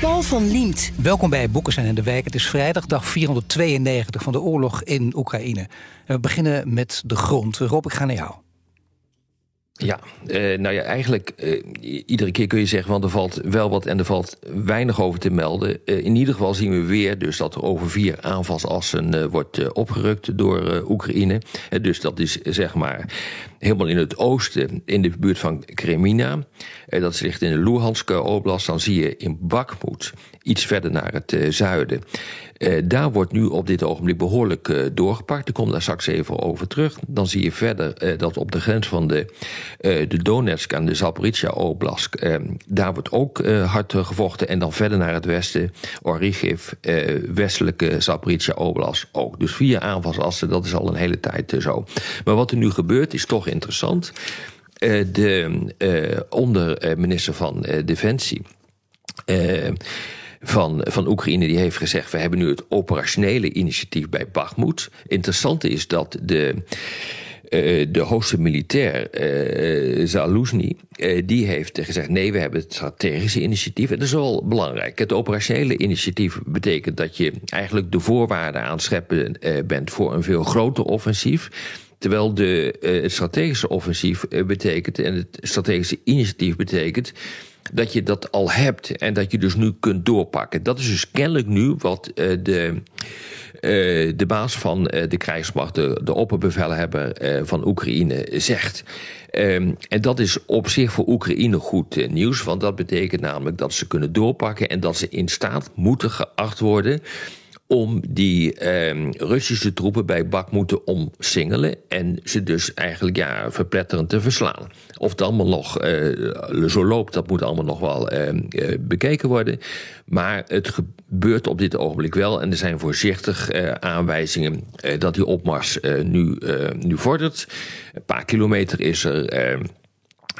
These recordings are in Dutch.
Paul van Liemt. Welkom bij Boekenstein en de Wijk. Het is vrijdag, dag 492 van de oorlog in Oekraïne. we beginnen met de grond. Rob, ik ga naar jou. Ja, uh, nou ja, eigenlijk uh, iedere keer kun je zeggen, want er valt wel wat en er valt weinig over te melden. Uh, in ieder geval zien we weer dus dat er over vier aanvalsassen wordt opgerukt door Oekraïne. dus dat is zeg maar helemaal in het oosten, in de buurt van Kremina. dat ligt in de Luhansk oblast. Dan zie je in Bakhmut, iets verder naar het zuiden. Uh, daar wordt nu op dit ogenblik behoorlijk uh, doorgepakt. Ik kom daar straks even over terug. Dan zie je verder uh, dat op de grens van de, de Donetsk en de Zaporizhia Oblast... daar wordt ook hard gevochten. En dan verder naar het westen, Origiv, westelijke Zaporizhia Oblast ook. Dus vier aanvalsassen, dat is al een hele tijd zo. Maar wat er nu gebeurt is toch interessant. de onderminister van Defensie van, van Oekraïne die heeft gezegd: we hebben nu het operationele initiatief bij Bakhmut. Interessant is dat de. Uh, de hoogste militair, uh, Zaluzny, die heeft gezegd: nee, we hebben het strategische initiatief. En dat is wel belangrijk. Het operationele initiatief betekent dat je eigenlijk de voorwaarden aanscheppen bent voor een veel groter offensief. Terwijl de, het strategische offensief betekent en het strategische initiatief betekent dat je dat al hebt en dat je dus nu kunt doorpakken. Dat is dus kennelijk nu wat uh, de. De baas van de krijgsmacht, de, de opperbevelhebber van Oekraïne, zegt. Um, en dat is op zich voor Oekraïne goed nieuws, want dat betekent namelijk dat ze kunnen doorpakken en dat ze in staat moeten geacht worden om die eh, Russische troepen bij Bak moeten omsingelen en ze dus eigenlijk ja, verpletterend te verslaan. Of het allemaal nog uh, zo loopt, dat moet allemaal nog wel uh, bekeken worden. Maar het gebeurt op dit ogenblik wel en er zijn voorzichtig aanwijzingen dat die opmars nu, nu vordert. Een paar kilometer is er uh,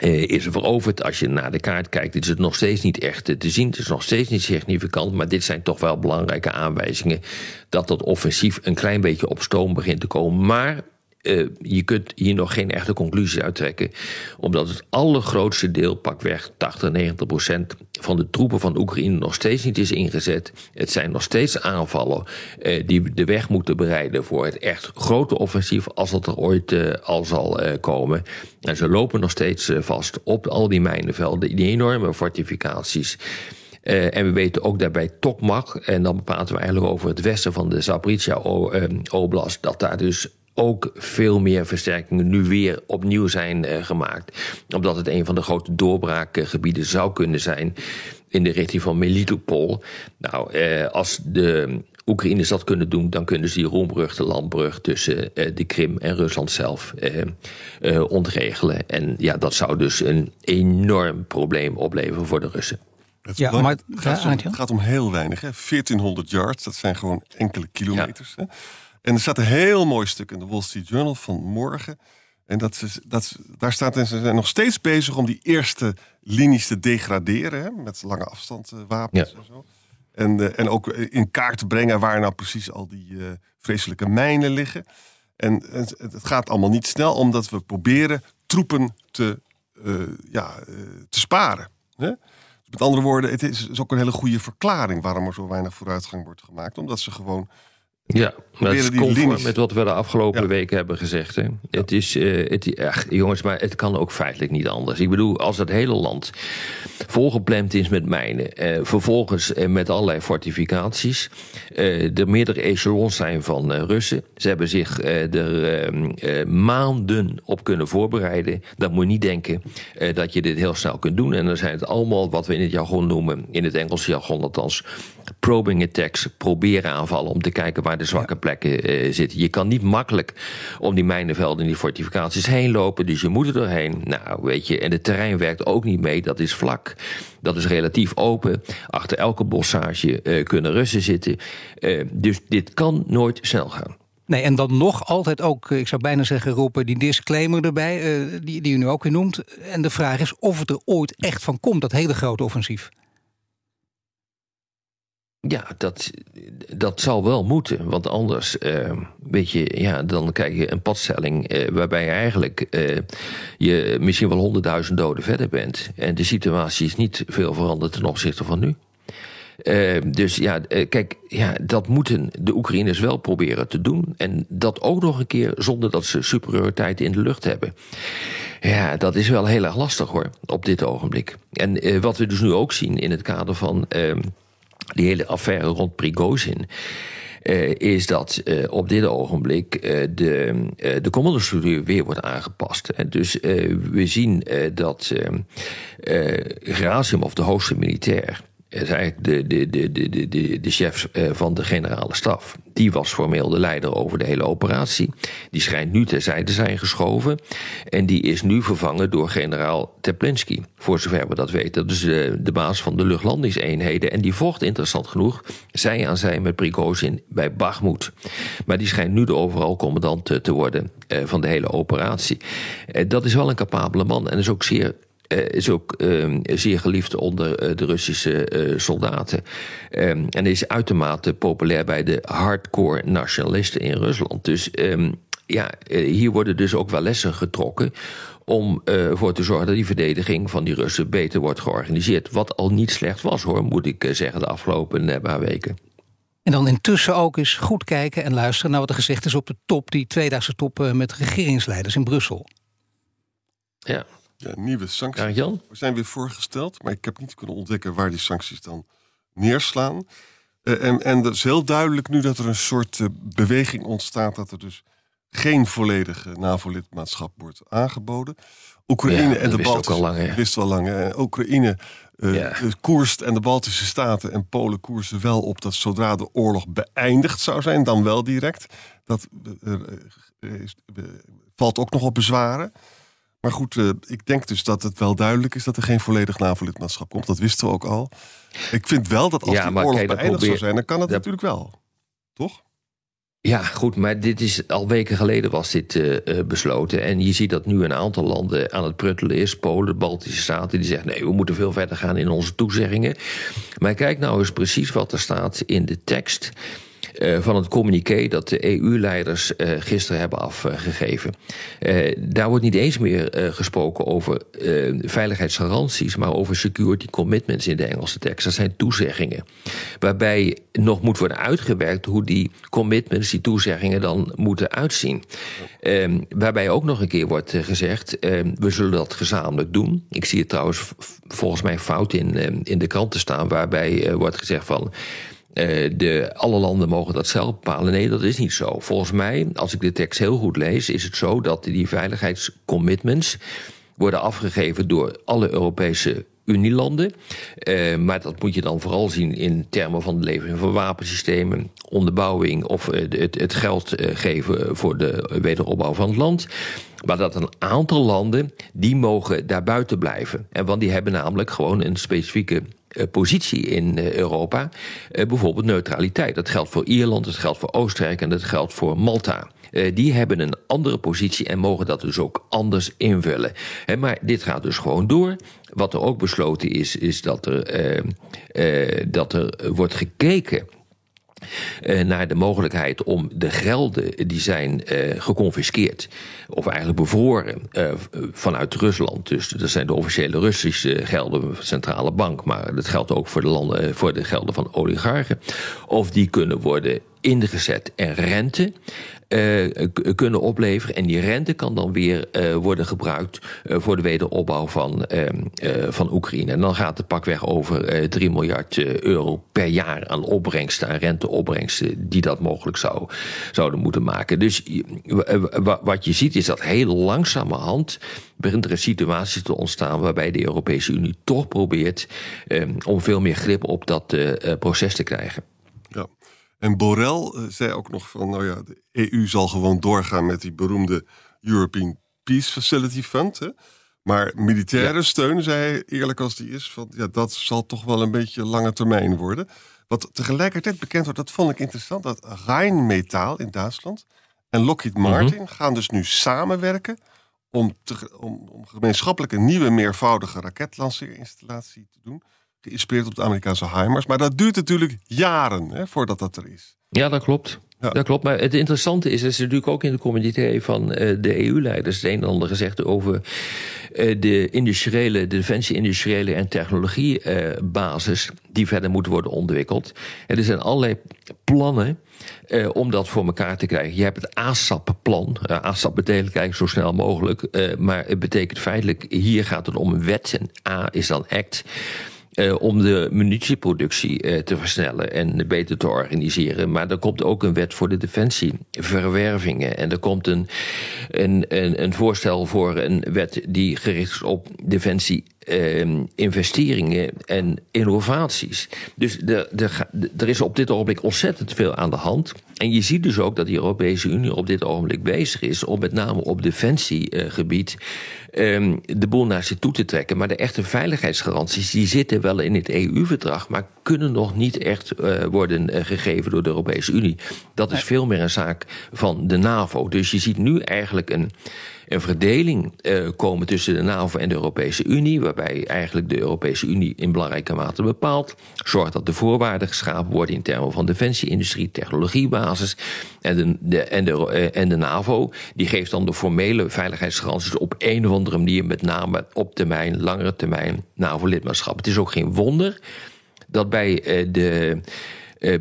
is er veroverd. Als je naar de kaart kijkt, is het nog steeds niet echt te zien. Het is nog steeds niet significant. Maar dit zijn toch wel belangrijke aanwijzingen dat dat offensief een klein beetje op stoom begint te komen. Maar uh, je kunt hier nog geen echte conclusie uittrekken. Omdat het allergrootste deel, pakweg 80, 90 procent van de troepen van Oekraïne nog steeds niet is ingezet. Het zijn nog steeds aanvallen uh, die de weg moeten bereiden voor het echt grote offensief, als dat er ooit uh, al zal komen. En ze lopen nog steeds vast op al die mijnenvelden, die enorme fortificaties. En we weten ook daarbij Tokmak, en dan praten we eigenlijk over het westen van de Zaporizhia Oblast, dat daar dus ook veel meer versterkingen nu weer opnieuw zijn uh, gemaakt. Omdat het een van de grote doorbraakgebieden zou kunnen zijn in de richting van Melitopol. Nou, uh, als de Oekraïners dat kunnen doen, dan kunnen ze die roembrug, de landbrug tussen uh, de Krim en Rusland zelf ontregelen. En ja, dat zou dus een enorm probleem opleveren voor de Russen. Het, ja, maar, het, gaat om, het gaat om heel weinig, hè? 1400 yards, dat zijn gewoon enkele kilometers. Ja. Hè? En er staat een heel mooi stuk in de Wall Street Journal van morgen. En dat, is, dat, daar staat en ze zijn nog steeds bezig om die eerste linies te degraderen. Hè, met lange afstand uh, wapens en zo. En, uh, en ook in kaart te brengen waar nou precies al die uh, vreselijke mijnen liggen. En, en, het gaat allemaal niet snel, omdat we proberen troepen te, ja, te sparen. Hè? Dus met andere woorden, het is, is ook een hele goede verklaring waarom er zo weinig vooruitgang wordt gemaakt. Omdat ze gewoon ja, dat is conform met wat we de afgelopen weken hebben gezegd. Hè. Het is, uh, het, ach, jongens, maar het kan ook feitelijk niet anders. Ik bedoel, als het hele land volgepland is met mijnen, uh, vervolgens uh, met allerlei fortificaties, er meerdere echelons zijn van Russen, ze hebben zich er maanden op kunnen voorbereiden, dan moet je niet denken dat je dit heel snel kunt doen. En dan zijn het allemaal wat we in het jargon noemen, in het Engelse jargon althans, probing attacks proberen aanvallen om te kijken waar de zwakke plekken uh, zitten. Je kan niet makkelijk om die mijnenvelden en die fortificaties heen lopen, dus je moet er doorheen. Nou, weet je, en het terrein werkt ook niet mee, dat is vlak. Dat is relatief open. Achter elke bossage uh, kunnen Russen zitten. Uh, dus dit kan nooit snel gaan. Nee, en dan nog altijd ook, ik zou bijna zeggen, roepen die disclaimer erbij, die, die u nu ook weer noemt. En de vraag is of het er ooit echt van komt, dat hele grote offensief. Ja, dat, dat zal wel moeten. Want anders, uh, weet je, ja, dan krijg je een padstelling uh, waarbij je eigenlijk uh, je misschien wel honderdduizend doden verder bent. En de situatie is niet veel veranderd ten opzichte van nu. dus ja, kijk, ja, dat moeten de Oekraïners wel proberen te doen. En dat ook nog een keer zonder dat ze superioriteit in de lucht hebben. Ja, dat is wel heel erg lastig hoor, op dit ogenblik. En wat we dus nu ook zien in het kader van ehm, die hele affaire rond Prigozhin. Uh, is dat uh, op dit ogenblik uh, de, de commandostructuur weer wordt aangepast. Dus we zien dat Gerasimov, de hoogste militair, is de, de, de, de, de, de chef eh, van de generale staf. Die was formeel de leider over de hele operatie. Die schijnt nu terzijde te zijn geschoven. En die is nu vervangen door generaal Teplinsky. Voor zover we dat weten. Is de, de baas van de luchtlandingseenheden. En die vocht interessant genoeg zij aan zij met Prigozhin bij Bakhmut. Maar die schijnt nu de overal commandant te worden eh, van de hele operatie. Eh, dat is wel een capabele man en is ook zeer uh, is ook uh, zeer geliefd onder uh, de Russische uh, soldaten. Um, en is uitermate populair bij de hardcore nationalisten in Rusland. Dus um, ja, hier worden dus ook wel lessen getrokken om ervoor te zorgen dat die verdediging van die Russen beter wordt georganiseerd. Wat al niet slecht was hoor, moet ik zeggen, de afgelopen paar weken. En dan intussen ook eens goed kijken en luisteren naar wat er gezegd is op de top, die tweedaagse top met regeringsleiders in Brussel. Ja. Ja, nieuwe sancties ja, zijn weer voorgesteld, maar ik heb niet kunnen ontdekken waar die sancties dan neerslaan. Uh, en, en het is heel duidelijk nu dat er een soort uh, beweging ontstaat dat er dus geen volledige NAVO-lidmaatschap wordt aangeboden. Oekraïne ja, en de Baltische lang, wist wel lang. Oekraïne uh, koerst en de Baltische Staten en Polen koersen wel op dat zodra de oorlog beëindigd zou zijn, dan wel direct. Dat valt ook nog op bezwaren. Maar goed, uh, ik denk dus dat het wel duidelijk is dat er geen volledig NAVO-lidmaatschap komt. Dat wisten we ook al. Ik vind wel dat als ja, die oorlog beëindigd probeer... zou zijn, dan kan het natuurlijk wel. Toch? Ja, goed, maar dit is al weken geleden was dit uh, besloten. En je ziet dat nu een aantal landen aan het pruttelen is. Polen, de Baltische Staten, die zeggen... nee, we moeten veel verder gaan in onze toezeggingen. Maar kijk nou eens precies wat er staat in de tekst... Uh, van het communiqué dat de EU-leiders uh, gisteren hebben afgegeven. Uh, daar wordt niet eens meer gesproken over veiligheidsgaranties, maar over security commitments in de Engelse tekst. Dat zijn toezeggingen. Waarbij nog moet worden uitgewerkt hoe die commitments, die toezeggingen dan moeten uitzien. Ehm, waarbij ook nog een keer wordt gezegd: ehm, we zullen dat gezamenlijk doen. Ik zie het trouwens volgens mij fout in, ehm, in de kranten staan, waarbij wordt gezegd van. Uh, de, alle landen mogen dat zelf bepalen. Nee, dat is niet zo. Volgens mij, als ik de tekst heel goed lees, is het zo dat die veiligheidscommitments worden afgegeven door alle Europese Unielanden. Uh, maar dat moet je dan vooral zien in termen van de levering van wapensystemen, onderbouwing of uh, het, het, geld geven voor de wederopbouw van het land. Maar dat een aantal landen, die mogen daar buiten blijven. En want die hebben namelijk gewoon een specifieke eh, positie in eh, Europa. Eh, bijvoorbeeld neutraliteit. Dat geldt voor Ierland, dat geldt voor Oostenrijk en dat geldt voor Malta. die hebben een andere positie en mogen dat dus ook anders invullen. maar dit gaat dus gewoon door. Wat er ook besloten is, is dat er, dat er wordt gekeken naar de mogelijkheid om de gelden die zijn uh, geconfiskeerd, of eigenlijk bevroren uh, vanuit Rusland. Dus dat zijn de officiële Russische gelden van de centrale bank, maar dat geldt ook voor de, landen, voor de gelden van oligarchen. Of die kunnen worden ingezet en rente kunnen opleveren. En die rente kan dan weer worden gebruikt voor de wederopbouw van, ehm, van Oekraïne. En dan gaat het pakweg over 3 miljard euro per jaar aan opbrengsten, aan renteopbrengsten, die dat mogelijk zou, zouden moeten maken. Dus wat je ziet is dat heel langzamerhand begint er een situatie te ontstaan waarbij de Europese Unie toch probeert eh, om veel meer grip op dat eh, eh, proces te krijgen. En Borrell eh, zei ook nog van, nou ja, de EU zal gewoon doorgaan met die beroemde European Peace Facility Fund. Hè? Maar militaire steun, zei hij eerlijk als die is, van, ja, dat zal toch wel een beetje lange termijn worden. Wat tegelijkertijd bekend wordt, dat vond ik interessant, dat Rheinmetall in Duitsland en Lockheed Martin mhm. gaan dus nu samenwerken om, om, om gemeenschappelijk een nieuwe meervoudige raketlanceerinstallatie te doen. Geïnspireerd op de Amerikaanse HIMARS. Maar dat duurt natuurlijk jaren hè, voordat dat er is. Ja, dat klopt. Ja. Dat klopt, maar het interessante is, dat is natuurlijk ook in de community van uh, de EU-leiders het een en ander gezegd over uh, de industriële, de defensie-industriële en technologiebasis uh, die verder moet worden ontwikkeld. En er zijn allerlei plannen uh, om dat voor elkaar te krijgen. Je hebt het ASAP-plan. Uh, ASAP betekent eigenlijk zo snel mogelijk. Uh, maar het betekent feitelijk, hier gaat het om een wet. En A is dan act. Uh, om de munitieproductie uh, te versnellen en beter te organiseren. Maar er komt ook een wet voor de defensieverwervingen. En er komt een, een, een, een voorstel voor een wet die gericht is op defensie uh, investeringen en innovaties. Dus er, is op dit ogenblik ontzettend veel aan de hand. En je ziet dus ook dat de Europese Unie op dit ogenblik bezig is om met name op defensiegebied um, de boel naar zich toe te trekken. Maar de echte veiligheidsgaranties die zitten wel in het EU-verdrag, maar kunnen nog niet echt uh, worden uh, gegeven door de Europese Unie. Dat is veel meer een zaak van de NAVO. Dus je ziet nu eigenlijk een een verdeling uh, komen tussen de NAVO en de Europese Unie, waarbij eigenlijk de Europese Unie in belangrijke mate bepaalt, zorgt dat de voorwaarden geschapen worden in termen van defensieindustrie, technologiebasis. En de, en, de, uh, en de NAVO die geeft dan de formele veiligheidsgaranties op een of andere manier, met name op termijn, langere termijn, NAVO-lidmaatschap. Het is ook geen wonder dat bij uh, de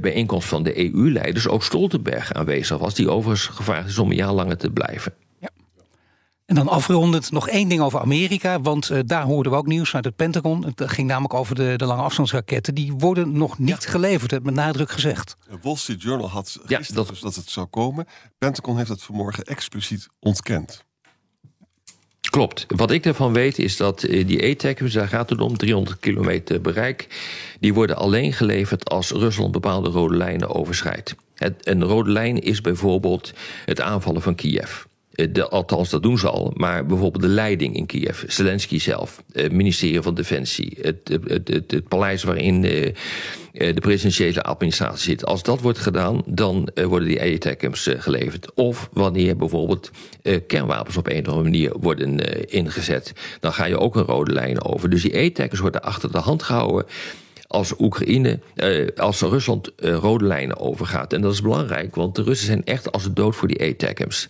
bijeenkomst van de EU-leiders ook Stoltenberg aanwezig was, die overigens gevraagd is om een jaar langer te blijven. En dan afrondend nog één ding over Amerika. Want uh, daar hoorden we ook nieuws uit het Pentagon. Het ging namelijk over de, de lange afstandsraketten. Die worden nog niet ja. geleverd, met nadruk gezegd. De Wall Street Journal had gisteren ja, dat... Dus dat het zou komen. Pentagon heeft het vanmorgen expliciet ontkend. Klopt. Wat ik ervan weet is dat uh, die ATACMS, daar gaat het om, 300 kilometer bereik... die worden alleen geleverd als Rusland bepaalde rode lijnen overschrijdt. Het, een rode lijn is bijvoorbeeld het aanvallen van Kiev... Eh, de, althans, dat doen ze al. Maar bijvoorbeeld de leiding in Kiev, Zelensky zelf, het ministerie van Defensie, het, het, het, het paleis waarin de, eh, de presidentiële administratie zit. Als dat wordt gedaan, dan eh, worden die ATACMS geleverd. Of wanneer bijvoorbeeld kernwapens op een of andere manier worden ingezet, dan ga je ook een rode lijn over. Dus die ATACMS worden achter de hand gehouden als Oekraïne, eh, als Rusland eh, rode lijnen overgaat. En dat is belangrijk, want de Russen zijn echt als het dood voor die ATACMS.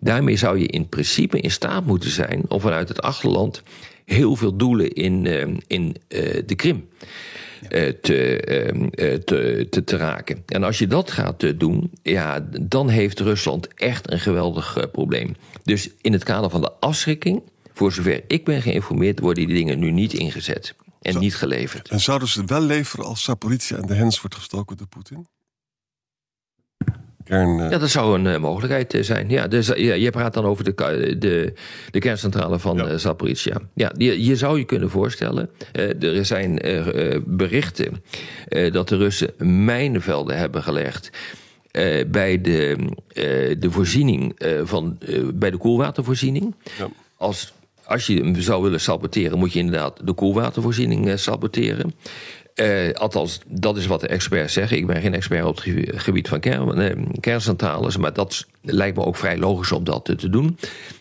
Daarmee zou je in principe in staat moeten zijn om vanuit het achterland heel veel doelen in, uh, in uh, de Krim. Te, te, te, te, raken. En als je dat gaat doen, ja, dan heeft Rusland echt een geweldig probleem. Dus in het kader van de afschrikking, voor zover ik ben geïnformeerd, worden die dingen nu niet ingezet en niet geleverd. En zouden ze het wel leveren als Saporizia en de hens wordt gestoken door Poetin? Kern, uh... Ja, dat zou een uh, mogelijkheid uh, zijn. Ja, dus, ja, je praat dan over de, de, de kerncentrale van ja. Zaporizhia. Ja, je, je, zou je kunnen voorstellen. er zijn berichten dat de Russen mijnenvelden hebben gelegd. bij de, de voorziening van bij de koelwatervoorziening. Ja. Als als je hem zou willen saboteren, moet je inderdaad de koelwatervoorziening uh, saboteren. Uh, althans, dat is wat de experts zeggen. Ik ben geen expert op het gebied van kern, uh, kerncentrales, maar dat lijkt me ook vrij logisch om dat te doen.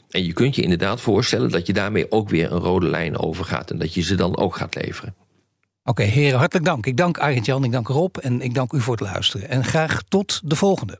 En je kunt je inderdaad voorstellen dat je daarmee ook weer een rode lijn overgaat en dat je ze dan ook gaat leveren. Oké, heren, hartelijk dank. Ik dank Arend-Jan, ik dank Rob en ik dank u voor het luisteren. En graag tot de volgende.